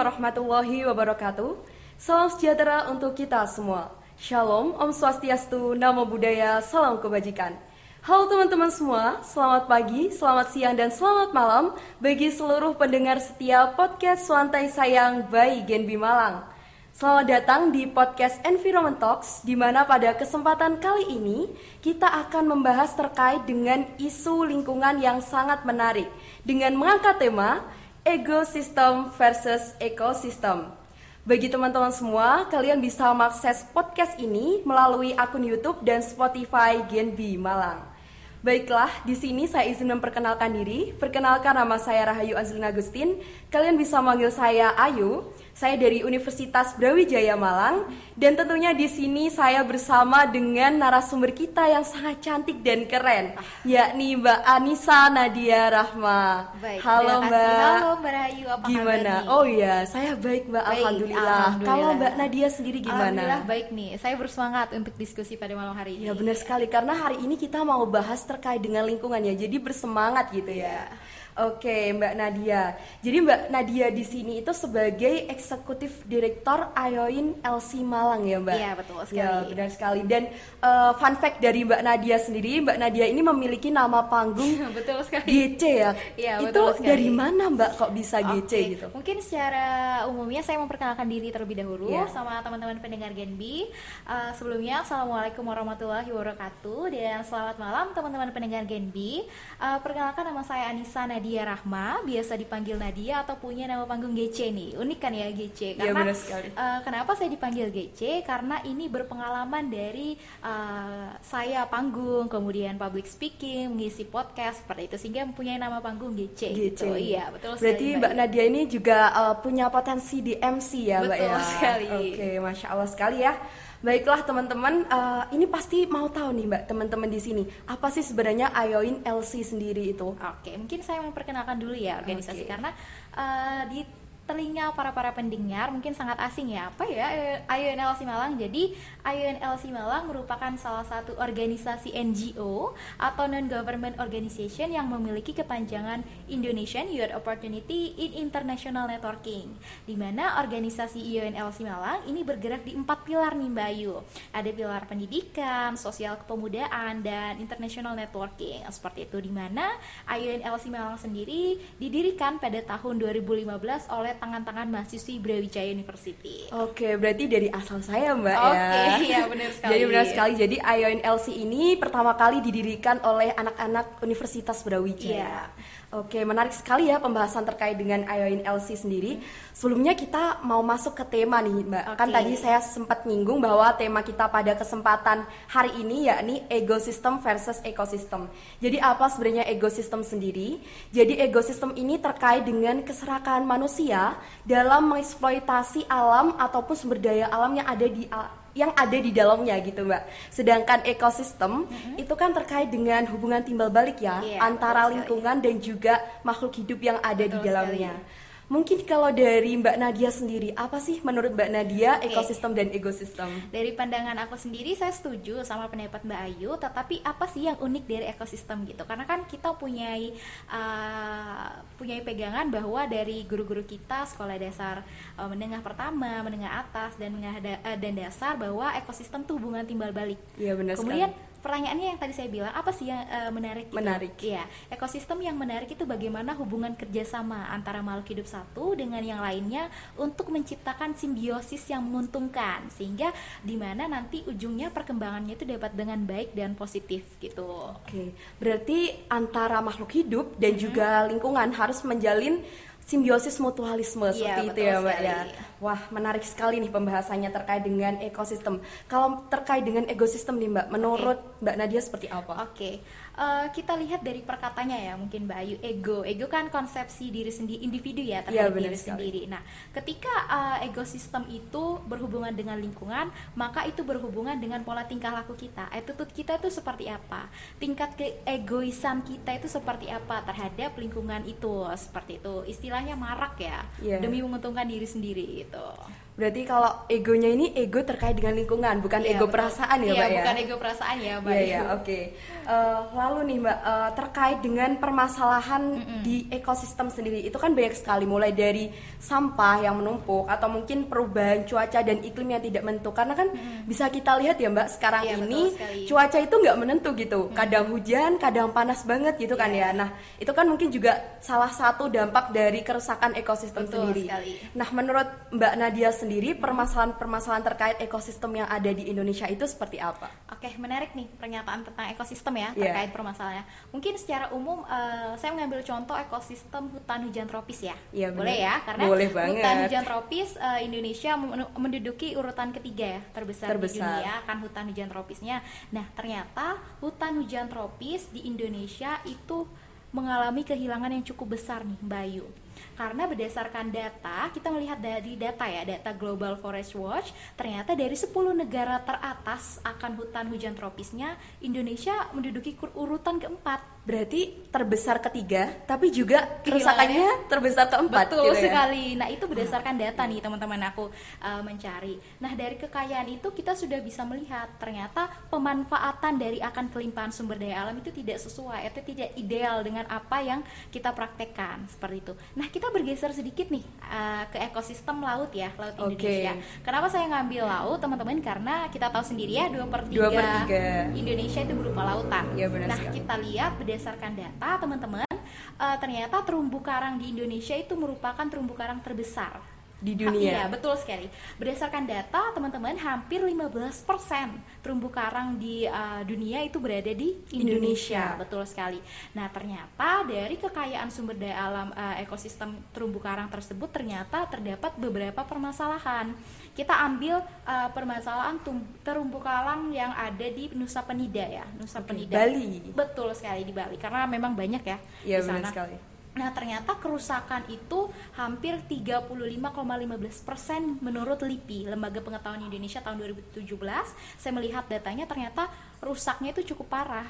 Warahmatullahi wabarakatuh. Salam sejahtera untuk kita semua. Shalom, Om Swastiastu, Namo Buddhaya, Salam Kebajikan. Halo teman-teman semua, selamat pagi, selamat siang, dan selamat malam bagi seluruh pendengar setia podcast Suantai Sayang by Genbi Malang. Selamat datang di podcast Environment Talks, di mana pada kesempatan kali ini kita akan membahas terkait dengan isu lingkungan yang sangat menarik dengan mengangkat tema Ecosystem versus ekosistem. Bagi teman-teman semua, kalian bisa mengakses podcast ini melalui akun YouTube dan Spotify Genbi Malang. Baiklah, di sini saya izin memperkenalkan diri. Perkenalkan nama saya Rahayu Azlina Agustin. Kalian bisa manggil saya Ayu. Saya dari Universitas Brawijaya Malang dan tentunya di sini saya bersama dengan narasumber kita yang sangat cantik dan keren, yakni Mbak Anissa Nadia Rahma. Baik, Halo. Mbak. Halo Mbak Rahayu, apa Gimana? kabar? Oh iya, saya baik Mbak. Baik, Alhamdulillah. alhamdulillah. Kalau Mbak Nadia sendiri Alhamdulillah gimana? baik nih. Saya bersemangat untuk diskusi pada malam hari ini. Ya benar sekali karena hari ini kita mau bahas terkait dengan lingkungan ya. Jadi bersemangat gitu ya. Oke, Mbak Nadia. Jadi Mbak Nadia di sini itu sebagai eksekutif direktur Ayoin LC Malang ya, Mbak. Iya, betul sekali. Ya, benar sekali. Dan eh, fun fact dari Mbak Nadia sendiri, Mbak Nadia ini memiliki nama panggung betul sekali. GC ya. Iya, itu betul sekali. dari mana Mbak kok bisa GC Oke, gitu? Mungkin secara umumnya saya memperkenalkan diri terlebih dahulu Iya. sama teman-teman pendengar Genbi. Uh, sebelumnya Assalamualaikum warahmatullahi wabarakatuh dan selamat malam teman-teman pendengar Genbi. Uh, perkenalkan nama saya Anissa Nadia Rahma, biasa dipanggil Nadia atau punya nama panggung GC nih. Unik kan ya GC? Iya, benar sekali. uh, kenapa saya dipanggil GC? Karena ini berpengalaman dari uh, saya panggung, kemudian public speaking, mengisi podcast seperti itu sehingga mempunyai nama panggung GC. GC. gitu. Iya, betul sekali. Berarti Mbak. Nadia ini juga uh, punya potensi di MC ya, Mbak Betul ya. sekali. Oke, masya Allah sekali ya. Baiklah teman-teman, uh, ini pasti mau tahu nih Mbak, teman-teman di sini, apa sih sebenarnya Ayoin LC sendiri itu? Oke, mungkin saya memperkenalkan dulu ya organisasi Oke. karena eh, di telinga para para pendengar mungkin sangat asing ya apa ya eh, IUNLC Malang. Jadi IUNLC Malang merupakan salah satu organisasi NGO atau non government organization yang memiliki kepanjangan Indonesian Youth Opportunity in International Networking. Di mana organisasi IUNLC Malang ini bergerak di empat pilar nih Mbak Ayu. Ada pilar pendidikan, sosial kepemudaan dan international networking. Seperti itu di mana IUNLC Malang sendiri didirikan pada tahun 2015 oleh tangan-tangan mahasiswi Brawijaya University. Oke, berarti dari asal saya Mbak ya. Oke, iya, benar sekali. Jadi benar sekali. Jadi Ayoin LC ini pertama kali didirikan oleh anak-anak Universitas Brawijaya. Iya. Oke, menarik sekali ya pembahasan terkait dengan Ayoin LC sendiri. Sebelumnya kita mau masuk ke tema nih, Mbak. Kan Oke. tadi saya sempat nyinggung bahwa tema kita pada kesempatan hari ini yakni ekosistem versus ekosistem. Jadi apa sebenarnya ekosistem sendiri? Jadi ekosistem ini terkait dengan keserakahan manusia dalam mengeksploitasi alam ataupun sumber daya alam yang ada di yang ada di dalamnya gitu mbak. Sedangkan ekosistem itu kan terkait dengan hubungan timbal balik ya Iya, antara betul sekali. lingkungan dan juga makhluk hidup yang ada di Betul dalamnya. sekali. Mungkin kalau dari Mbak Nadia sendiri, apa sih menurut Mbak Nadia Oke. ekosistem dan ekosistem? Dari pandangan aku sendiri saya setuju sama pendapat Mbak Ayu, tetapi apa sih yang unik dari ekosistem gitu? Karena kan kita punyai uh, punyai pegangan bahwa dari guru-guru kita sekolah dasar uh, menengah pertama, menengah atas dan menengah da- uh, dan dasar bahwa ekosistem tuh hubungan timbal balik. Iya benar Kemudian sekali. Pertanyaannya yang tadi saya bilang apa sih yang uh, menarik? gitu? Menarik. Iya, ekosistem yang menarik itu bagaimana hubungan kerjasama antara makhluk hidup satu dengan yang lainnya untuk menciptakan simbiosis yang menguntungkan sehingga di mana nanti ujungnya perkembangannya itu dapat dengan baik dan positif gitu. Oke, berarti antara makhluk hidup dan juga lingkungan harus menjalin simbiosis mutualisme Iya, seperti itu ya Mbak ya. Wah, menarik sekali nih pembahasannya terkait dengan ekosistem. Kalau terkait dengan ekosistem nih Mbak, menurut Mbak Nadia seperti apa? Oke, eh, kita lihat dari perkatanya ya mungkin Mbak Ayu ego, ego kan konsepsi diri sendiri individu ya terhadap benar diri sekali. sendiri. Nah, ketika eh, ekosistem itu berhubungan dengan lingkungan, maka itu berhubungan dengan pola tingkah laku kita. Attitude kita itu seperti apa? Tingkat keegoisan kita itu seperti apa terhadap lingkungan itu? Seperti itu. Istilahnya marak ya, Iya. demi menguntungkan diri sendiri gitu. Berarti kalau egonya ini ego terkait dengan lingkungan, bukan Iya, ego betul. perasaan ya, Iya, Mbak ya? bukan ego perasaan ya, Mbak. Iya, iya, oke. Eh, lalu nih, Mbak, eh, terkait dengan permasalahan di ekosistem sendiri, itu kan banyak sekali, mulai dari sampah yang menumpuk atau mungkin perubahan cuaca dan iklim yang tidak menentu. Karena kan bisa kita lihat ya, Mbak, sekarang Iya, ini cuaca itu nggak menentu gitu. Kadang hujan, kadang panas banget gitu kan Iya. ya. Nah, itu kan mungkin juga salah satu dampak dari kerusakan ekosistem Betul sendiri. sekali. Nah, menurut Mbak Nadia sendiri, permasalahan-permasalahan terkait ekosistem yang ada di Indonesia itu seperti apa? Oke, menarik nih pernyataan tentang ekosistem ya Iya. terkait permasalahannya. Mungkin secara umum eh, saya mengambil contoh ekosistem hutan hujan tropis ya. Iya, benar. Boleh ya, karena Boleh banget. hutan hujan tropis eh, Indonesia men- menduduki urutan ketiga ya terbesar, di Terbesar. dunia kan hutan hujan tropisnya. Nah, ternyata hutan hujan tropis di Indonesia itu mengalami kehilangan yang cukup besar nih, Bayu. Karena berdasarkan data, kita melihat dari data ya, data Global Forest Watch, ternyata dari 10 negara teratas akan hutan hujan tropisnya, Indonesia menduduki urutan keempat. Berarti terbesar ketiga, tapi juga kerusakannya terbesar keempat. Betul gitu ya? sekali. Nah, itu berdasarkan data nih teman-teman aku uh, mencari. Nah, dari kekayaan itu kita sudah bisa melihat ternyata pemanfaatan dari akan kelimpahan sumber daya alam itu tidak sesuai atau tidak ideal dengan apa yang kita praktekkan seperti itu. Nah, kita bergeser sedikit nih uh, ke ekosistem laut ya, laut Oke. Indonesia. Kenapa saya ngambil laut, teman-teman? Karena kita tahu sendiri ya, dua per tiga. Indonesia itu berupa lautan. Iya, benar nah, sekali. kita lihat berdasarkan data, teman-teman, eh, ternyata terumbu karang di Indonesia itu merupakan terumbu karang terbesar Di Ha, dunia. Iya, betul sekali. Berdasarkan data, teman-teman, hampir 15% terumbu karang di uh, dunia itu berada di Indonesia. Indonesia. Betul sekali. Nah, ternyata dari kekayaan sumber daya alam uh, ekosistem terumbu karang tersebut ternyata terdapat beberapa permasalahan. Kita ambil uh, permasalahan terumbu karang yang ada di Nusa Penida ya, Nusa Penida. Bali. Betul sekali di Bali karena memang banyak ya Iya, di benar sana. sekali. Nah, ternyata kerusakan itu hampir 35,15% menurut LIPI, Lembaga Pengetahuan Indonesia tahun 2017. Saya melihat datanya ternyata rusaknya itu cukup parah.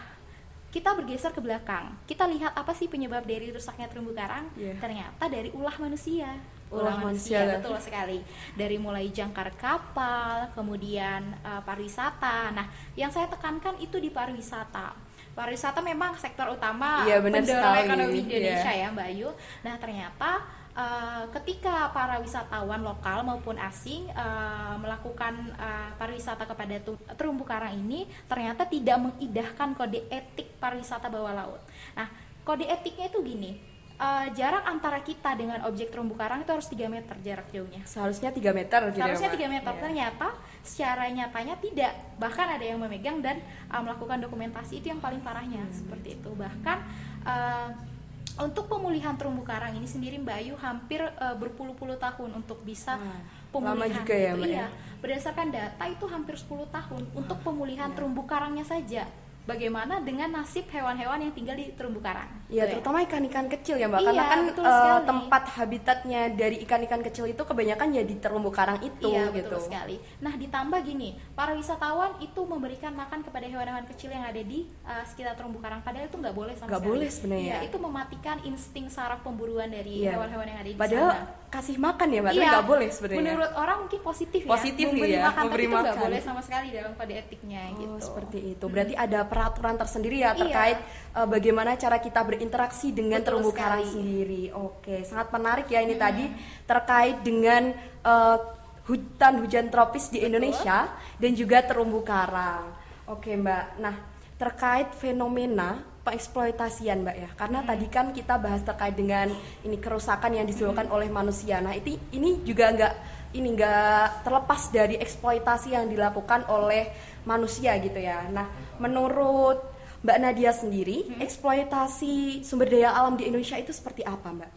Kita bergeser ke belakang. Kita lihat apa sih penyebab dari rusaknya terumbu karang? Iya. Ternyata dari ulah manusia. Ulah manusia. betul sekali. Dari mulai jangkar kapal, kemudian eh, pariwisata. Nah, yang saya tekankan itu di pariwisata. Pariwisata memang sektor utama Iya, benar pendorong sekali. ekonomi Indonesia Iya. ya Mbak Ayu. Nah ternyata eh, ketika para wisatawan lokal maupun asing eh, melakukan eh, pariwisata kepada terumbu karang ini ternyata tidak mengidahkan kode etik pariwisata bawah laut. Nah kode etiknya itu gini. eh, jarak antara kita dengan objek terumbu karang itu harus 3 meter jarak jauhnya. Seharusnya 3 meter gitu ya, Seharusnya Mbak? 3 meter Iya. ternyata secara nyatanya tidak. Bahkan ada yang memegang dan uh, melakukan dokumentasi itu yang paling parahnya Hmm. seperti itu. Bahkan uh, untuk pemulihan terumbu karang ini sendiri Mbak Ayu hampir uh, berpuluh-puluh tahun untuk bisa Wah, pemulihan. lama juga ya, itu. Mbak, ya? Iya. Berdasarkan data itu hampir 10 tahun untuk pemulihan iya. terumbu karangnya saja. Bagaimana dengan nasib hewan-hewan yang tinggal di terumbu karang? Iya, Gitu ya. terutama ikan-ikan kecil ya, Mbak. Iya, Karena kan sekali. tempat habitatnya dari ikan-ikan kecil itu kebanyakan ya di terumbu karang itu Iya gitu. betul sekali. Nah ditambah gini, para wisatawan itu memberikan makan kepada hewan-hewan kecil yang ada di uh, sekitar terumbu karang. Padahal itu nggak boleh sama Nggak sekali. boleh sebenarnya. Iya, itu mematikan insting saraf pemburuan dari Iya. hewan-hewan yang ada di Padahal sana. Kasih makan ya, Mbak, tapi Iya, nggak boleh sebenarnya. Menurut orang mungkin positif, Positif ya. Memberi ya, makan, memberi tapi itu nggak boleh sama sekali dalam kode etiknya Oh, gitu. seperti itu. Berarti ada peraturan tersendiri ya Iya. terkait eh, bagaimana cara kita berinteraksi dengan Betul terumbu karang sendiri. Oke, sangat menarik ya ini tadi terkait dengan eh, hutan hujan tropis di Indonesia dan juga terumbu karang. Oke, Mbak. Nah, terkait fenomena pengeksploitasian, Mbak ya. Karena tadi kan kita bahas terkait dengan ini kerusakan yang disebabkan oleh manusia. Nah, itu ini juga nggak ini nggak terlepas dari eksploitasi yang dilakukan oleh manusia gitu ya. Nah, menurut Mbak Nadia sendiri, eksploitasi sumber daya alam di Indonesia itu seperti apa, Mbak?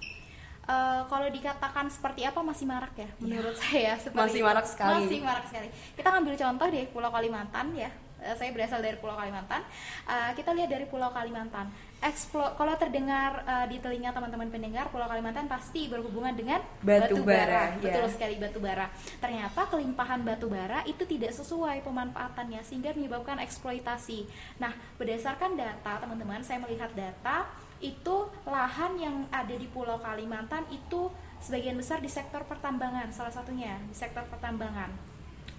Eh, kalau dikatakan seperti apa masih marak ya menurut saya seperti Masih itu. marak sekali. masih marak sekali kita ngambil contoh dari Pulau Kalimantan ya Eh, saya berasal dari Pulau Kalimantan. Eh, kita lihat dari Pulau Kalimantan. Eksplo kalau terdengar eh, di telinga teman-teman pendengar Pulau Kalimantan pasti berhubungan dengan Batu bara, ya. betul sekali batu bara ternyata kelimpahan batu bara itu tidak sesuai pemanfaatannya sehingga menyebabkan eksploitasi. Nah berdasarkan data teman-teman saya melihat data itu lahan yang ada di Pulau Kalimantan itu sebagian besar di sektor pertambangan salah satunya di sektor pertambangan.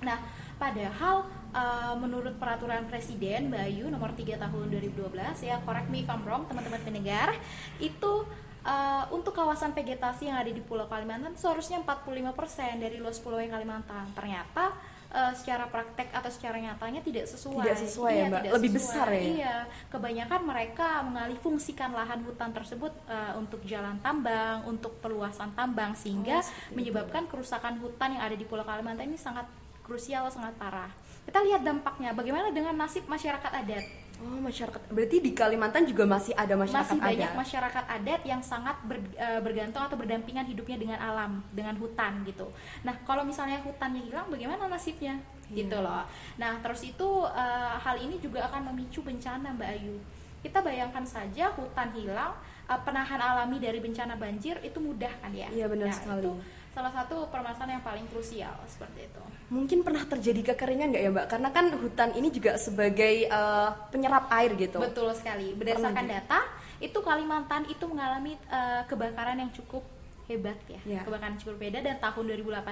Nah, padahal uh, menurut peraturan presiden Bayu nomor 3 tahun 2012 ya correct me if I'm wrong teman-teman pendengar itu uh, untuk kawasan vegetasi yang ada di Pulau Kalimantan seharusnya 45% dari luas Pulau Kalimantan. Ternyata uh, secara praktek atau secara nyatanya tidak sesuai. Tidak sesuai ya, iya, ya, Mbak. Lebih sesuai. besar ya. Iya, kebanyakan mereka mengalih fungsikan lahan hutan tersebut uh, untuk jalan tambang, untuk perluasan tambang sehingga oh, menyebabkan kerusakan hutan yang ada di Pulau Kalimantan ini sangat krusial, sangat parah. Kita lihat dampaknya. Bagaimana dengan nasib masyarakat adat? Oh masyarakat berarti di Kalimantan juga masih ada masyarakat masih banyak adat. masyarakat adat yang sangat ber, e, bergantung atau berdampingan hidupnya dengan alam dengan hutan gitu. Nah kalau misalnya hutannya hilang bagaimana nasibnya yeah. gitu loh. Nah terus itu e, hal ini juga akan memicu bencana Mbak Ayu. Kita bayangkan saja hutan hilang e, penahan alami dari bencana banjir itu mudah kan ya. Iya benar nah, sekali. Itu salah satu permasalahan yang paling krusial seperti itu. Mungkin pernah terjadi kekeringan nggak ya mbak? Karena kan hutan ini juga sebagai uh, penyerap air gitu. Betul sekali. Berdasarkan data itu Kalimantan itu mengalami uh, kebakaran yang cukup hebat ya, ya. kebakaran cukup beda dan tahun 2018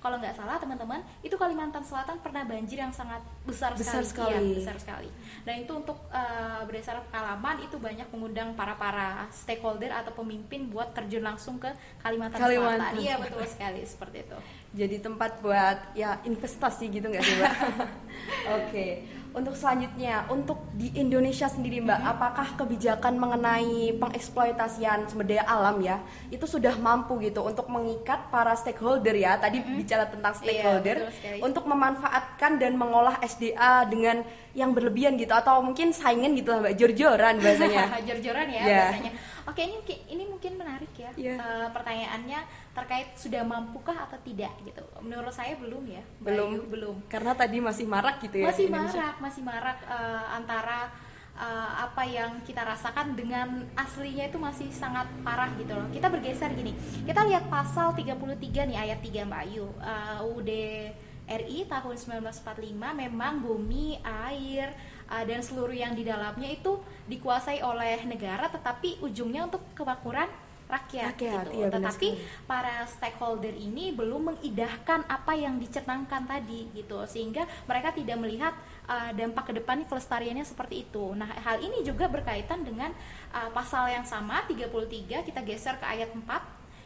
kalau nggak salah teman-teman itu Kalimantan Selatan pernah banjir yang sangat besar, besar sekali, sekali. Ya, besar sekali dan itu untuk uh, berdasarkan pengalaman itu banyak mengundang para para stakeholder atau pemimpin buat terjun langsung ke Kalimantan, Kalimantan. Selatan iya betul sekali seperti itu jadi tempat buat ya investasi gitu nggak sih mbak oke okay untuk selanjutnya untuk di Indonesia sendiri Mbak, mm -hmm. apakah kebijakan mengenai pengeksploitasian sumber daya alam ya itu sudah mampu gitu untuk mengikat para stakeholder ya tadi mm -hmm. bicara tentang iya, stakeholder iya, untuk memanfaatkan dan mengolah SDA dengan yang berlebihan gitu atau mungkin saingan gitu lah Mbak jor-joran bahasanya. jor-joran ya yeah. bahasanya. Oke ini ini mungkin menarik ya yeah. Iya. uh, pertanyaannya terkait sudah mampukah atau tidak gitu. Menurut saya belum ya. Belum Bayu, belum. Karena tadi masih marak gitu ya. Masih marak, masih marak uh, antara uh, apa yang kita rasakan dengan aslinya itu masih sangat parah gitu loh. Kita bergeser gini. Kita lihat pasal 33 nih ayat 3 Mbak Ayu. Uh, UUD RI tahun 1945 memang bumi, air, uh, dan seluruh yang di dalamnya itu dikuasai oleh negara tetapi ujungnya untuk kemakmuran rakyat, rakyat gitu. Iya, Tetapi para stakeholder ini belum mengidahkan apa yang dicenangkan tadi gitu sehingga mereka tidak melihat uh, dampak ke depannya kelestariannya seperti itu. Nah, hal ini juga berkaitan dengan uh, pasal yang sama 33 kita geser ke ayat 4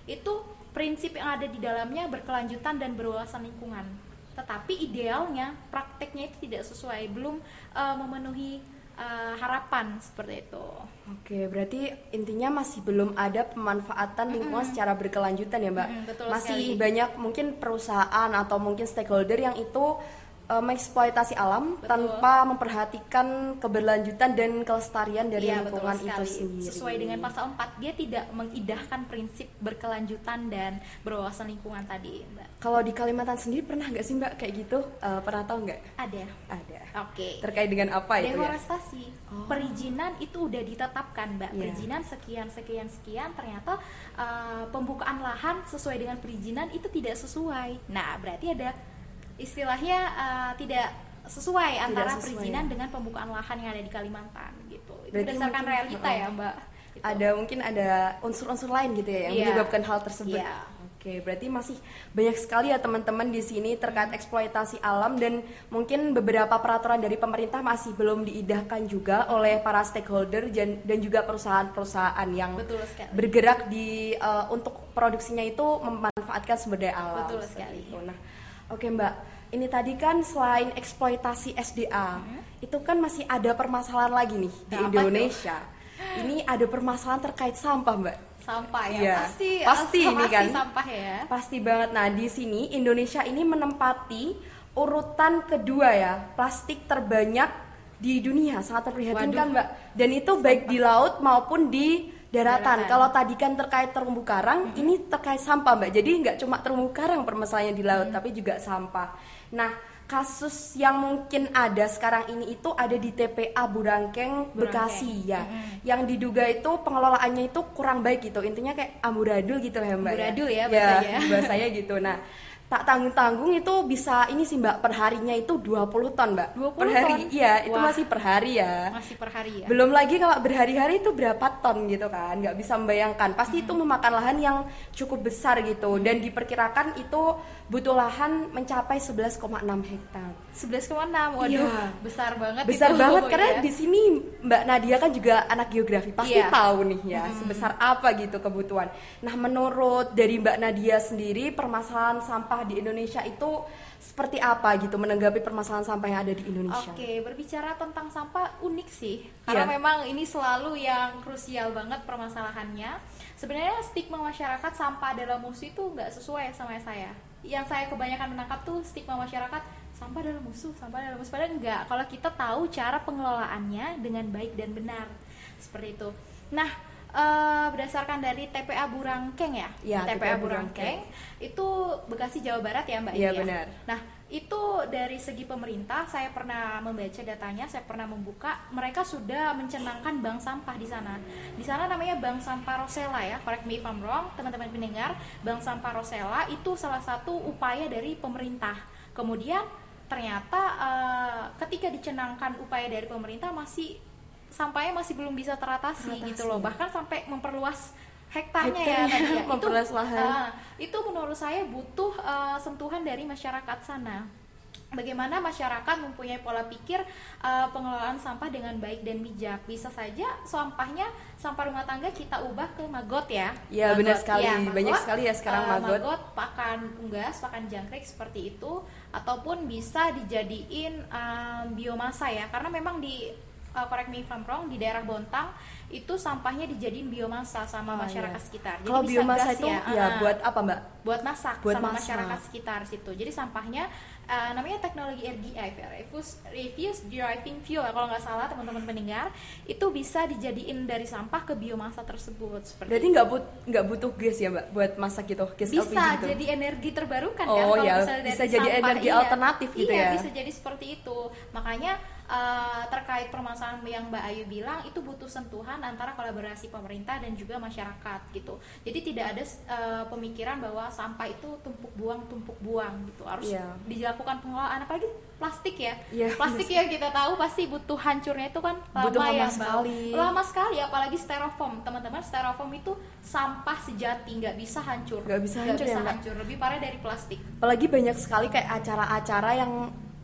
itu prinsip yang ada di dalamnya berkelanjutan dan berwawasan lingkungan. Tetapi idealnya prakteknya itu tidak sesuai, belum uh, memenuhi uh, harapan seperti itu. Oke, berarti intinya masih belum ada pemanfaatan lingkungan mm -hmm. secara berkelanjutan ya, Mbak. Mm -hmm, betul masih sekali. banyak mungkin perusahaan atau mungkin stakeholder yang itu uh, mengeksploitasi alam betul. tanpa memperhatikan keberlanjutan dan kelestarian dari ya, lingkungan itu sendiri. Sesuai dengan pasal 4, dia tidak mengidahkan prinsip berkelanjutan dan berwawasan lingkungan tadi, Mbak. Kalau di Kalimantan sendiri pernah nggak sih Mbak kayak gitu? Uh, pernah tahu nggak? Ada. Ada. Oke. Okay. Terkait dengan apa itu ya? Deforestasi. Oh. Perizinan itu udah ditetapkan, Mbak. Yeah. Perizinan sekian sekian sekian ternyata uh, pembukaan lahan sesuai dengan perizinan itu tidak sesuai. Nah, berarti ada istilahnya uh, tidak sesuai tidak antara sesuai. perizinan dengan pembukaan lahan yang ada di Kalimantan gitu. Itu Berarti berdasarkan realita ya, Mbak. Gitu. Ada mungkin ada unsur-unsur lain gitu ya yang yeah. menyebabkan hal tersebut. Yeah. Oke, berarti masih banyak sekali ya teman-teman di sini terkait eksploitasi alam dan mungkin beberapa peraturan dari pemerintah masih belum diidahkan juga oleh para stakeholder dan, dan juga perusahaan-perusahaan yang bergerak di uh, untuk produksinya itu memanfaatkan sumber daya alam. Betul sekali. Itu. Nah, Oke Mbak, ini tadi kan selain eksploitasi SDA, hmm. itu kan masih ada permasalahan lagi nih di Apa Indonesia. Tuh? Ini ada permasalahan terkait sampah Mbak. Sampah ya, ya pasti. Pasti ini kan. Sampah ya. Pasti banget. Nah di sini Indonesia ini menempati urutan kedua ya, plastik terbanyak di dunia. Sangat memprihatinkan Mbak. Dan itu sampah. baik di laut maupun di daratan. Kalau tadi kan terkait terumbu karang, hmm. ini terkait sampah, Mbak. Jadi nggak cuma terumbu karang permasalahannya di laut, hmm. tapi juga sampah. Nah, kasus yang mungkin ada sekarang ini itu ada di TPA Burangkeng, Bekasi ya. Hmm. Yang diduga itu pengelolaannya itu kurang baik gitu. Intinya kayak amburadul gitu ya, Mbak. Ya. Amburadul ya, ya bahasanya. Ya, bahasanya gitu. Nah, tak tanggung-tanggung itu bisa ini sih Mbak perharinya itu 20 ton Mbak 20 per hari ton? iya itu Wah. masih per hari ya Masih per hari ya. belum lagi kalau berhari-hari itu berapa ton gitu kan nggak bisa membayangkan pasti itu memakan lahan yang cukup besar gitu dan diperkirakan itu butuh lahan mencapai 11,6 hektar 11,6. Waduh, Iya. besar banget besar itu, banget karena ya. di sini Mbak Nadia kan juga anak geografi pasti Iya. tahu nih ya sebesar apa gitu kebutuhan. Nah menurut dari Mbak Nadia sendiri permasalahan sampah di Indonesia itu seperti apa gitu menanggapi permasalahan sampah yang ada di Indonesia? Oke, berbicara tentang sampah unik sih. Karena Iya. memang ini selalu yang krusial banget permasalahannya. Sebenarnya stigma masyarakat sampah adalah musuh itu nggak sesuai sama saya. Yang saya kebanyakan menangkap tuh stigma masyarakat sampah adalah musuh, sampah adalah musuh. Padahal enggak. Kalau kita tahu cara pengelolaannya dengan baik dan benar. Seperti itu. Nah, eh, berdasarkan dari TPA Burangkeng ya, Iya, TPA TPA Burangkeng itu Bekasi Jawa Barat ya Mbak Iya, ya? benar. Nah, itu dari segi pemerintah saya pernah membaca datanya, saya pernah membuka, mereka sudah mencanangkan bank sampah di sana. Di sana namanya Bank Sampah Rosella ya, correct me if I'm wrong, teman-teman pendengar. Bank Sampah Rosella itu salah satu upaya dari pemerintah. Kemudian ternyata eh, ketika dicenangkan upaya dari pemerintah masih sampahnya masih belum bisa teratasi, Teratasi. gitu loh. Bahkan sampai memperluas hektarnya ya tadi ya. Itu, memperluas lahan. ah, itu menurut saya butuh eh, sentuhan dari masyarakat sana. Bagaimana masyarakat mempunyai pola pikir eh, pengelolaan sampah dengan baik dan bijak. Bisa saja sampahnya sampah rumah tangga kita ubah ke magot ya. Iya, Magot, benar sekali. iya, Banyak sekali ya sekarang eh, magot. pakan unggas, pakan jangkrik seperti itu, ataupun bisa dijadiin eh, biomasa ya. Karena memang di eh, correct me if I'm wrong, di daerah Bontang itu sampahnya dijadiin biomasa sama Oh, masyarakat iya. sekitar. Jadi Kalau bisa biomasa gas itu ya, ah buat apa Mbak? buat masak Buat sama masak. masyarakat sekitar situ. Jadi sampahnya uh, namanya teknologi RDF ya, refuse, refuse deriving fuel kalau nggak salah teman-teman pendengar itu bisa dijadiin dari sampah ke biomasa tersebut seperti Berarti nggak but nggak butuh gas ya Mbak buat masak gitu, gas bisa gitu. jadi energi terbarukan kan Oh, kalau ya, dari bisa jadi sampah, energi iya. alternatif gitu iya, ya. bisa jadi seperti itu makanya uh, terkait permasalahan yang Mbak Ayu bilang itu butuh sentuhan antara kolaborasi pemerintah dan juga masyarakat gitu jadi tidak ada uh, pemikiran bahwa sampah itu tumpuk buang tumpuk buang gitu harus Iya. dilakukan pengelolaan apalagi plastik ya Iya, plastik yang kita tahu pasti butuh hancurnya itu kan lama Butuh lama ya Mbak. sekali. lama sekali apalagi styrofoam teman-teman styrofoam itu sampah sejati nggak bisa hancur Nggak bisa hancur ya, Mbak? hancur lebih parah dari plastik Apalagi banyak sekali kayak acara-acara yang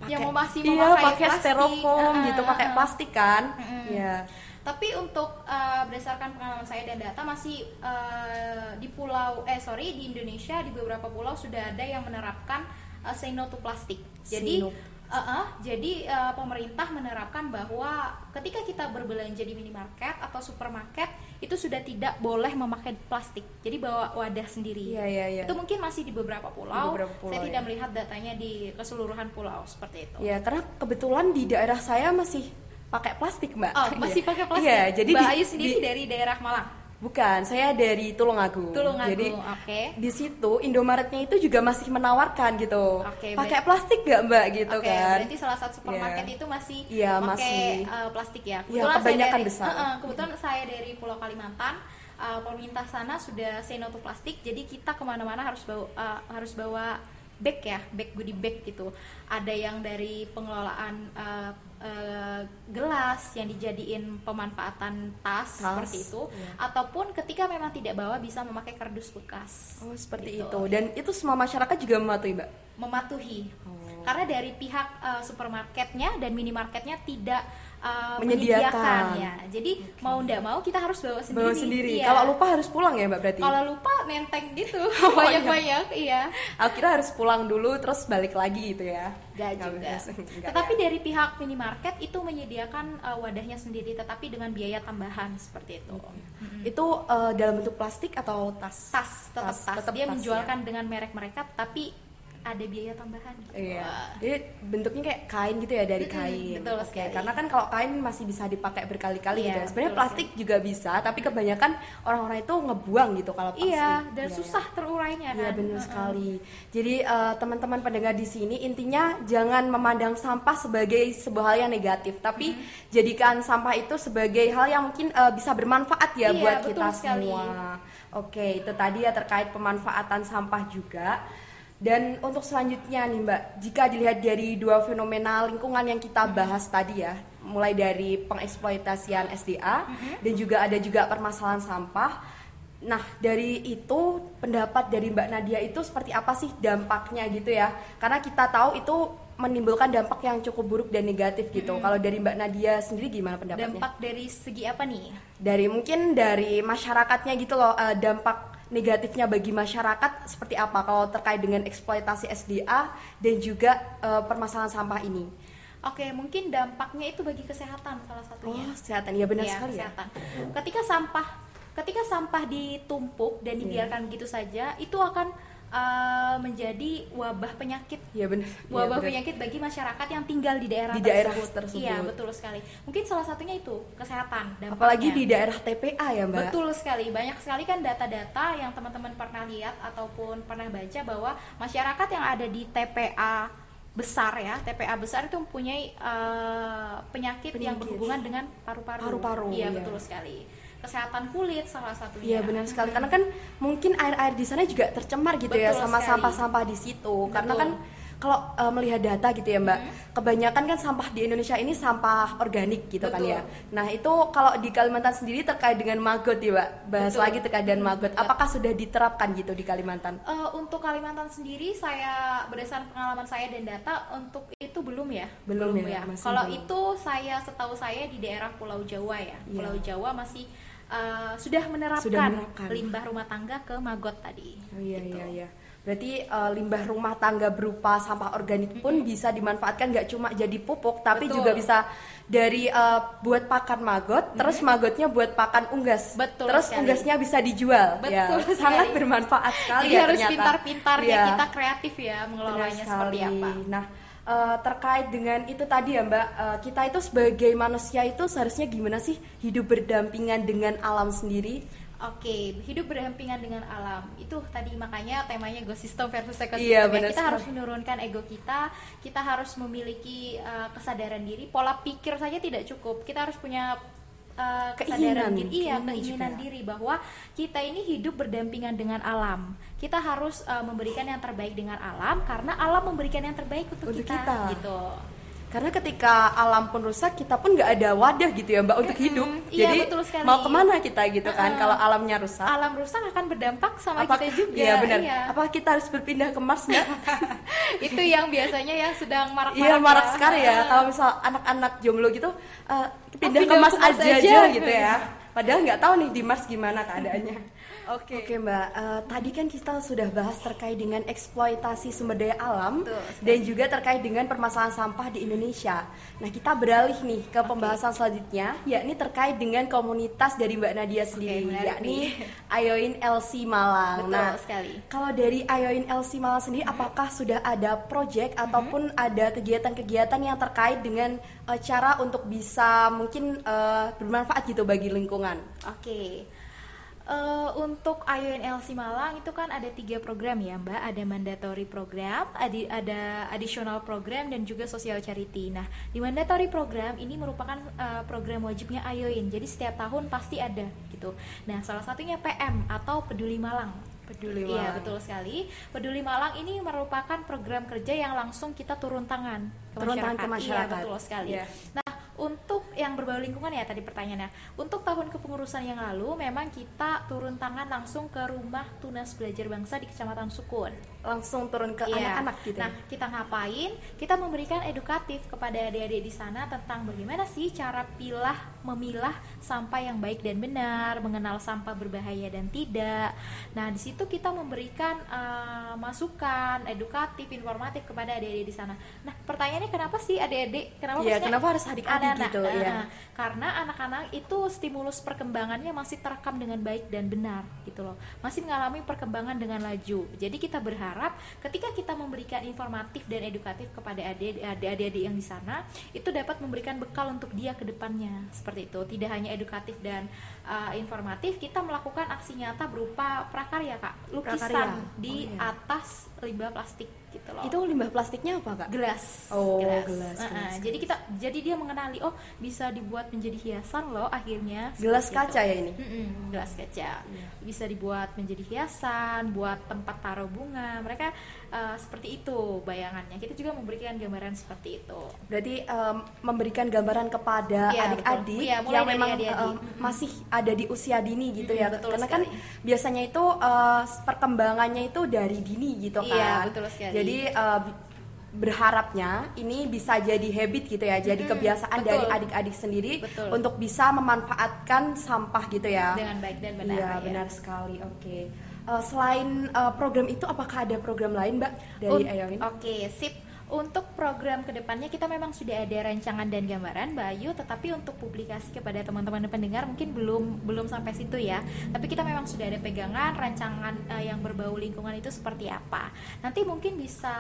pakai Yang masih iya, pakai plastik. styrofoam Ah, gitu, pakai ah. plastik kan. Mm-mm. Iya. tapi untuk uh, berdasarkan pengalaman saya dan data masih uh, di pulau eh sorry di Indonesia di beberapa pulau sudah ada yang menerapkan uh, say no to plastik jadi no. Uh, uh, jadi uh, pemerintah menerapkan bahwa ketika kita berbelanja di minimarket atau supermarket itu sudah tidak boleh memakai plastik jadi bawa wadah sendiri Iya, iya, iya. itu mungkin masih di beberapa pulau, beberapa pulau, saya tidak ya. melihat datanya di keseluruhan pulau seperti itu Ya, karena kebetulan di daerah saya masih pakai plastik, Mbak. Oh, masih Iya. pakai plastik. Iya, jadi Mbak di- Ayu sendiri di- dari daerah Malang. Bukan, saya dari Tulungagung. Tulungagung, Jadi oke. di situ Indomaretnya itu juga masih menawarkan gitu. Oke, pakai plastik nggak Mbak gitu Oke, kan? berarti salah satu supermarket Iya. itu masih Iya, pakai masih. uh, plastik ya. Iya, saya kebanyakan dari, besar. Uh-uh, kebetulan saya dari Pulau Kalimantan. Uh, pemerintah sana sudah say no to plastik, jadi kita ke mana-mana harus bawa uh, harus bawa bag ya, bag goodie bag gitu. Ada yang dari pengelolaan uh, uh, gelas yang dijadiin pemanfaatan tas, Tas, seperti itu, iya. ataupun ketika memang tidak bawa bisa memakai kardus bekas. Oh, seperti Gitu. itu. Dan itu semua masyarakat juga mematuhi, Mbak. mematuhi Oh. karena dari pihak uh, supermarketnya dan minimarketnya tidak uh, Menyediakan. menyediakan ya jadi mau ndak mau kita harus bawa sendiri Bawa sendiri. Iya. Kalau lupa harus pulang ya, Mbak berarti? kalau lupa nenteng gitu Oh, banyak banyak iya Akhirnya harus pulang dulu terus balik lagi gitu ya. Gak juga. Nggak tetapi ya. dari pihak minimarket itu menyediakan uh, wadahnya sendiri, tetapi dengan biaya tambahan seperti itu. Mm-mm. itu eh, dalam bentuk plastik atau tas? Tas, tetap tas. tetap Dia tas, menjualkan dengan merek mereka, tapi ada biaya tambahan. gitu. Iya. Wah. Jadi bentuknya kayak kain gitu ya dari kain. betul Oke, sekali. Karena kan kalau kain masih bisa dipakai berkali-kali Iya, gitu. Sebenarnya betul plastik juga bisa, tapi kebanyakan orang-orang itu ngebuang gitu kalau plastik. Iya, dan Iya, susah terurainya Iya kan. benar Mm-mm. sekali. Jadi eh, teman-teman pendengar di sini intinya jangan memandang sampah sebagai sebuah hal yang negatif, tapi Mm-hmm. jadikan sampah itu sebagai hal yang mungkin eh, bisa bermanfaat ya Iya, buat betul kita sekali. semua. Oke, itu tadi ya terkait pemanfaatan sampah juga. Dan untuk selanjutnya nih Mbak, jika dilihat dari dua fenomena lingkungan yang kita bahas tadi ya, mulai dari pengeksploitasian SDA dan juga ada juga permasalahan sampah. Nah, dari itu pendapat dari Mbak Nadia itu seperti apa sih dampaknya gitu ya? Karena kita tahu itu menimbulkan dampak yang cukup buruk dan negatif gitu. Kalau dari Mbak Nadia sendiri gimana pendapatnya? Dampak dari segi apa nih? Dari mungkin dari masyarakatnya gitu loh, eh, dampak negatifnya bagi masyarakat seperti apa kalau terkait dengan eksploitasi SDA dan juga eh, permasalahan sampah ini? Oke, mungkin dampaknya itu bagi kesehatan salah satunya. Oh, kesehatan ya benar Iya, sekali ya. kesehatan. Ketika sampah ketika sampah ditumpuk dan Iya. dibiarkan begitu saja, itu akan uh, menjadi wabah penyakit Iya benar. wabah benar. penyakit bagi masyarakat yang tinggal di daerah Di daerah tersebut. tersebut. Iya, betul sekali. Mungkin salah satunya itu kesehatan dampaknya. Apalagi di daerah TPA ya, Mbak. Betul sekali, banyak sekali kan data-data yang teman-teman pernah lihat ataupun pernah baca bahwa masyarakat yang ada di TPA besar ya, TPA besar itu mempunyai eh, penyakit, yang berhubungan dengan paru-paru. Paru-paru, Iya, iya. betul sekali. Kesehatan kulit salah satunya. Iya benar sekali karena kan mungkin air-air di sana juga tercemar gitu ya Betul sama sekali. sampah-sampah di situ. Karena Betul. kan kalau uh, melihat data gitu ya Mbak, kebanyakan kan sampah di Indonesia ini sampah organik gitu kan Betul. ya. Nah, itu kalau di Kalimantan sendiri terkait dengan maggot ya Mbak. Bahas Betul. lagi terkait dengan maggot. Apakah sudah diterapkan gitu di Kalimantan? Eh, untuk Kalimantan sendiri saya berdasarkan pengalaman saya dan data untuk itu belum ya Belum ya, masih kalau belum. itu saya setahu saya di daerah Pulau Jawa ya Iya. Pulau Jawa masih eh, sudah menerapkan, Sudah menerapkan. limbah rumah tangga ke maggot tadi Oh iya Gitu. iya iya. Berarti uh, limbah rumah tangga berupa sampah organik pun bisa dimanfaatkan nggak cuma jadi pupuk tapi Betul. juga bisa dari uh, buat pakan maggot, terus magotnya buat pakan unggas. Betul terus sekali. unggasnya bisa dijual. Betul ya, sekali. sangat bermanfaat sekali jadi ya harus ternyata. pintar-pintarnya Iya, kita kreatif ya mengelolanya seperti apa Nah, uh, terkait dengan itu tadi ya Mbak, uh, kita itu sebagai manusia itu seharusnya gimana sih hidup berdampingan dengan alam sendiri? Oke, hidup berdampingan dengan alam itu tadi makanya temanya ekosistem versus ekosistem. Iya, ya. kita sekali. harus menurunkan ego kita, kita harus memiliki uh, kesadaran diri. Pola pikir saja tidak cukup, kita harus punya uh, kesadaran Keinginan, diri, iya keinginan keinginan juga. diri bahwa kita ini hidup berdampingan dengan alam. Kita harus uh, memberikan yang terbaik dengan alam karena alam memberikan yang terbaik untuk, Untuk kita, kita. gitu. Karena ketika alam pun rusak, kita pun nggak ada wadah gitu ya Mbak untuk hidup. iya, Jadi betul sekali. mau ke mana kita gitu kan? Kalau alamnya rusak, Alam rusak akan berdampak sama apakah kita juga. Iya benar. iya. Apakah kita harus berpindah ke Mars nggak? itu yang biasanya yang sedang marak-marak Iya marak ya. sekali ya. Kalau misal anak-anak jomblo gitu eh, pindah, pindah ke Mars ke Mars aja, aja. aja gitu ya. Padahal nggak tahu nih di Mars gimana keadaannya. Oke. Oke Mbak, Eh, tadi kan kita sudah bahas terkait dengan eksploitasi sumber daya alam Betul sekali. dan juga terkait dengan permasalahan sampah di Indonesia. Nah kita beralih nih ke pembahasan selanjutnya, yakni terkait dengan komunitas dari Mbak Nadia sendiri, menarik yakni. Ayoin LC Malang. Betul nah, sekali. kalau dari Ayoin LC Malang sendiri, apakah sudah ada project ataupun ada kegiatan-kegiatan yang terkait dengan eh, cara untuk bisa mungkin eh, bermanfaat gitu bagi lingkungan? Oke. Eh, untuk IUNLC Malang itu kan ada tiga program ya Mbak, ada mandatory program, ada, ada additional program dan juga social charity. Nah di mandatory program ini merupakan eh, program wajibnya IUN, jadi setiap tahun pasti ada gitu. Nah salah satunya PM atau Peduli Malang. Peduli Iya Malang. betul sekali. Peduli Malang ini merupakan program kerja yang langsung kita turun tangan ke Turun tangan masyarakat. ke masyarakat. Iya betul sekali. Iya. Nah, untuk yang berbau lingkungan ya tadi pertanyaannya. Untuk tahun kepengurusan yang lalu memang kita turun tangan langsung ke rumah Tunas Belajar Bangsa di Kecamatan Sukun. Langsung turun ke Iya. anak-anak gitu. Nah, kita ngapain? Kita memberikan edukatif kepada adik-adik di sana tentang bagaimana sih cara pilah memilah sampah yang baik dan benar, mengenal sampah berbahaya dan tidak. Nah, di situ kita memberikan uh, masukan edukatif, informatif kepada adik-adik di sana. Nah, pertanyaannya kenapa sih adik-adik? Kenapa Iya, maksudnya kenapa harus adik-adik gitu, Nah, iya. Karena anak-anak itu stimulus perkembangannya masih terekam dengan baik dan benar gitu loh. Masih mengalami perkembangan dengan laju. Jadi kita berharap ketika kita memberikan informatif dan edukatif kepada adik- adik-adik yang di sana, itu dapat memberikan bekal untuk dia ke depannya. Seperti itu. Tidak hanya edukatif dan uh, informatif, kita melakukan aksi nyata berupa prakarya, Kak. Lukisan Prakarya. di Oh, iya. atas limbah plastik gitu loh Itu limbah plastiknya apa kak? gelas Oh, gelas, Nah, gelas. jadi kita jadi dia mengenali oh bisa dibuat menjadi hiasan loh akhirnya. Gelas kaca itu. ya ini? Mm-mm, gelas kaca. Iya. Bisa dibuat menjadi hiasan, buat tempat taruh bunga. Mereka eh, seperti itu bayangannya. Kita juga memberikan gambaran seperti itu. Berarti em, memberikan gambaran kepada Iya, adik-adik. Iya, mulai yang memang adik-adik. em, Mm-mm. masih ada di usia dini gitu Mm-mm, ya. betul Karena kan sekali. biasanya itu eh, perkembangannya itu dari dini gitu kan. Iya, betul sekali. Jadi eh, bi- berharapnya ini bisa jadi habit gitu ya, jadi Mm-mm, kebiasaan betul. dari adik-adik sendiri Betul. untuk bisa memanfaatkan sampah gitu ya. Dengan baik dan benar. Iya ya. benar sekali. Oke. Eh, selain eh, program itu, apakah ada program lain, Mbak dari Ayoin? Oke, sip. Untuk program ke depannya kita memang sudah ada rancangan dan gambaran Bayu, tetapi untuk publikasi kepada teman-teman pendengar mungkin belum belum sampai situ ya. Tapi kita memang sudah ada pegangan rancangan eh, yang berbau lingkungan itu seperti apa. Nanti mungkin bisa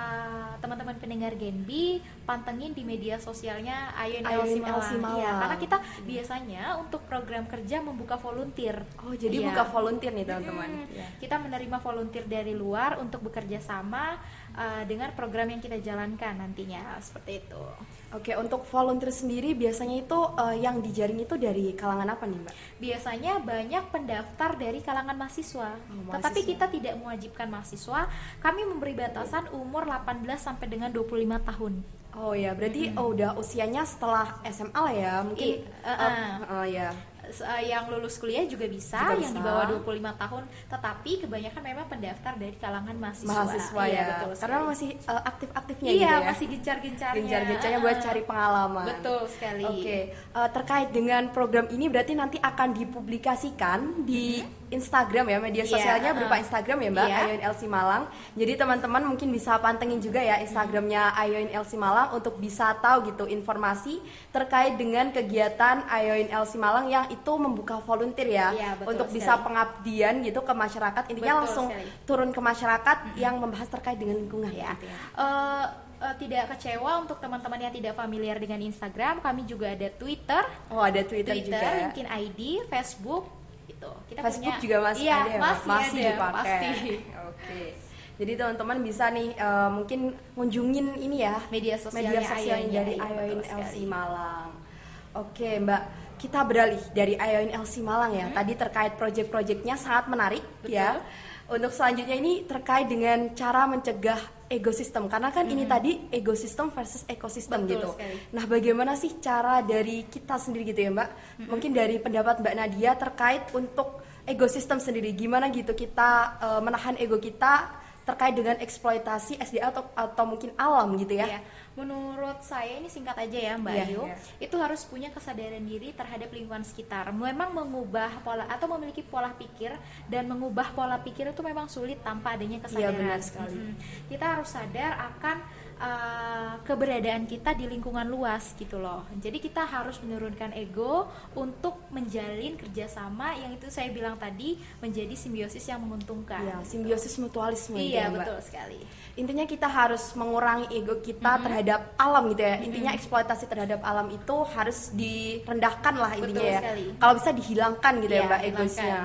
teman-teman pendengar Genbi pantengin di media sosialnya Ayun LC Malang. Iya, karena kita biasanya untuk program kerja membuka volunteer. Oh, jadi Iya. buka volunteer nih, teman-teman. Hmm, Iya. Kita menerima volunteer dari luar untuk bekerja sama uh, dengan program yang kita jalankan nantinya seperti itu. Oke, untuk volunteer sendiri biasanya itu eh, yang dijaring itu dari kalangan apa nih, Mbak? Biasanya banyak pendaftar dari kalangan mahasiswa, Oh, tetapi mahasiswa. kita tidak mewajibkan mahasiswa. Kami memberi batasan umur 18 sampai dengan 25 tahun. Oh ya, berarti oh, udah usianya setelah SMA lah ya, mungkin. I- uh, uh. eh, eh, ya. Uh, yang lulus kuliah juga bisa, Juga yang di bawah 25 tahun, tetapi kebanyakan memang pendaftar dari kalangan mahasiswa. Mahasiswa Iya, ya. betul Karena sekali. masih eh, aktif-aktifnya iya, gitu ya. masih gencar-gencarnya. gencar-gencarnya buat cari pengalaman. Betul sekali. Oke, eh, terkait dengan program ini berarti nanti akan dipublikasikan di Instagram ya, media Iya, sosialnya berupa uh-uh. Instagram ya Mbak, Iya. Ayoin LC Malang. Jadi teman-teman mungkin bisa pantengin juga ya Instagramnya Ayoin LC Malang untuk bisa tahu gitu informasi terkait dengan kegiatan Ayoin LC Malang yang itu membuka volunteer ya, Iya, betul untuk sekali. bisa pengabdian gitu ke masyarakat. Intinya Betul langsung sekali. turun ke masyarakat yang membahas terkait dengan lingkungan ya. gitu ya. Eh, tidak kecewa untuk teman-teman yang tidak familiar dengan Instagram, kami juga ada Twitter, Oh, ada Twitter, Twitter, juga ya. mungkin ID, Facebook, gitu. Kita Facebook punya, juga masih iya, ada ya, masih, masih ada, dipakai. pasti. Oke. Jadi teman-teman bisa nih eh, mungkin kunjungin ini ya Media sosialnya media sosial Ayoin, dari iya, Ayoin LC. Malang. Oke, Mbak. Kita beralih dari Ayoin LC Malang ya. Tadi terkait project-projectnya sangat menarik Hmm. Betul. ya. Untuk selanjutnya ini terkait dengan cara mencegah ekosistem karena kan ini tadi ekosistem versus ekosistem Hmm. Betul gitu. sekali. Nah, bagaimana sih cara dari kita sendiri gitu ya, Mbak? Hmm. Mungkin dari pendapat Mbak Nadia terkait untuk ekosistem sendiri, gimana gitu kita eh, menahan ego kita terkait dengan eksploitasi SDA atau atau mungkin alam gitu ya? Iya. Menurut saya ini singkat aja ya Mbak Iya, Ayu, iya. itu harus punya kesadaran diri terhadap lingkungan sekitar. Memang mengubah pola atau memiliki pola pikir dan mengubah pola pikir itu memang sulit tanpa adanya kesadaran. Iya, benar sekali. Mm-mm. Kita harus sadar akan uh, keberadaan kita di lingkungan luas gitu loh. Jadi kita harus menurunkan ego untuk menjalin kerjasama yang itu saya bilang tadi menjadi simbiosis yang menguntungkan. Iya, simbiosis mutualisme gitu Iya ya, Mbak. betul sekali. Intinya kita harus mengurangi ego kita terhadap alam gitu ya. Intinya eksploitasi terhadap alam itu harus direndahkan lah intinya Betul ya. sekali. Kalau bisa dihilangkan gitu ya Iya, Mbak hilangkan. egoisnya.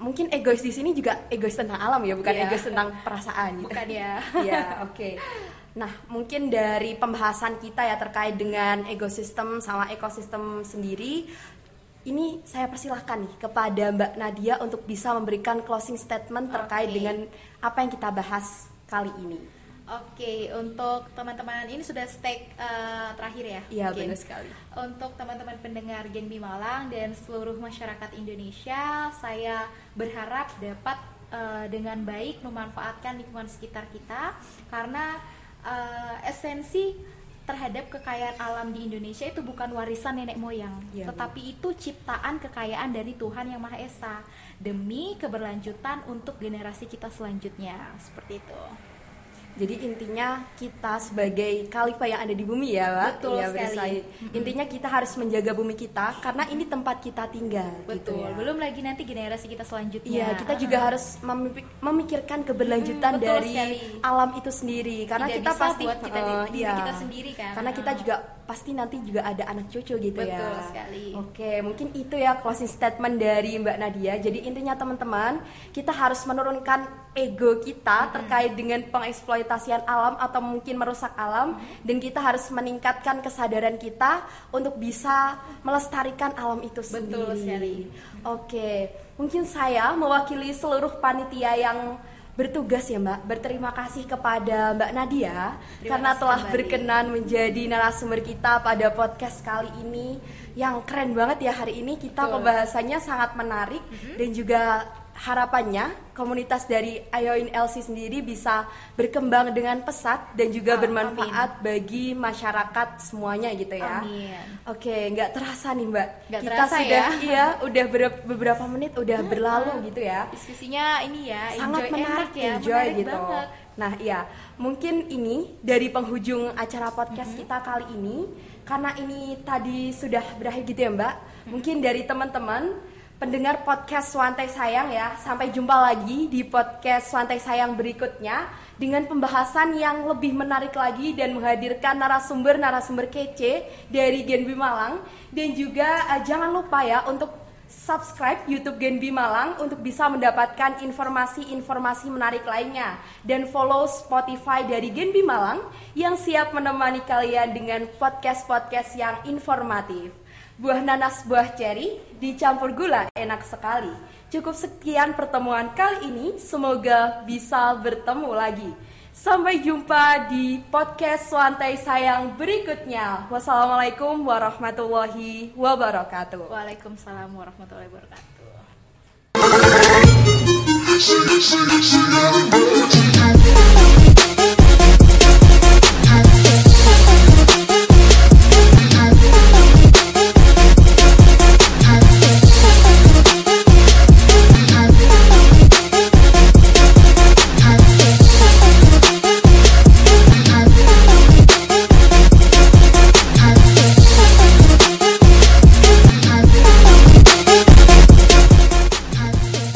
Mungkin egois di sini juga egois tentang alam ya, bukan Iya. egois tentang perasaan. gitu. Bukan ya. Iya, oke. Nah, mungkin dari pembahasan kita ya terkait dengan ekosistem sama ekosistem sendiri, ini saya persilahkan nih kepada Mbak Nadia untuk bisa memberikan closing statement terkait Oke. dengan apa yang kita bahas kali ini. Oke, untuk teman-teman ini sudah stake eh, terakhir ya? Iya, benar sekali. Untuk teman-teman pendengar Genbi Malang dan seluruh masyarakat Indonesia, saya berharap dapat eh, dengan baik memanfaatkan lingkungan sekitar kita karena eh, esensi terhadap kekayaan alam di Indonesia itu bukan warisan nenek moyang, Iya, tetapi itu ciptaan kekayaan dari Tuhan Yang Maha Esa demi keberlanjutan untuk generasi kita selanjutnya. Seperti itu. Jadi intinya kita sebagai khalifah yang ada di bumi ya, Mbak. Betul Iya, sekali. Intinya kita harus menjaga bumi kita karena ini tempat kita tinggal. gitu Betul. ya. Belum lagi nanti generasi kita selanjutnya. Iya, kita juga harus memipik- memikirkan keberlanjutan Hmm, dari sekali. alam itu sendiri karena Tidak kita pasti buat kita eh, diri iya. kita sendiri kan. Karena kita juga pasti nanti juga ada anak cucu gitu Betul ya. sekali. Oke, mungkin itu ya closing statement dari Mbak Nadia. Jadi intinya teman-teman, kita harus menurunkan ego kita terkait dengan pengeksploitasian alam atau mungkin merusak alam dan kita harus meningkatkan kesadaran kita untuk bisa melestarikan alam itu sendiri. Betul sekali. Oke, mungkin saya mewakili seluruh panitia yang bertugas ya Mbak, berterima kasih kepada Mbak Nadia Terima karena telah kembali. berkenan menjadi narasumber kita pada podcast kali ini yang keren banget ya hari ini kita Betul. pembahasannya sangat menarik dan juga harapannya komunitas dari Ayoin LC sendiri bisa berkembang dengan pesat dan juga Ah, bermanfaat bagi masyarakat semuanya gitu ya. Amin. Oke, nggak terasa nih Mbak. Nggak kita terasa sudah ya? iya udah ber- beberapa menit udah berlalu gitu ya Diskusinya ini ya, sangat enjoy menarik ya, enjoy menarik gitu. banget. Nah, iya, mungkin ini dari penghujung acara podcast Mm-hmm. kita kali ini karena ini tadi sudah berakhir gitu ya, Mbak. Mm-hmm. Mungkin dari teman-teman pendengar podcast Swantai Sayang ya, sampai jumpa lagi di podcast Swantai Sayang berikutnya dengan pembahasan yang lebih menarik lagi dan menghadirkan narasumber-narasumber kece dari Genbi Malang. Dan juga eh, jangan lupa ya untuk subscribe YouTube Genbi Malang untuk bisa mendapatkan informasi-informasi menarik lainnya. Dan follow Spotify dari Genbi Malang yang siap menemani kalian dengan podcast-podcast yang informatif. Buah nanas buah ceri dicampur gula enak sekali. Cukup sekian pertemuan kali ini, semoga bisa bertemu lagi. Sampai jumpa di podcast Wantai Sayang berikutnya. Wassalamualaikum warahmatullahi wabarakatuh. Waalaikumsalam warahmatullahi wabarakatuh.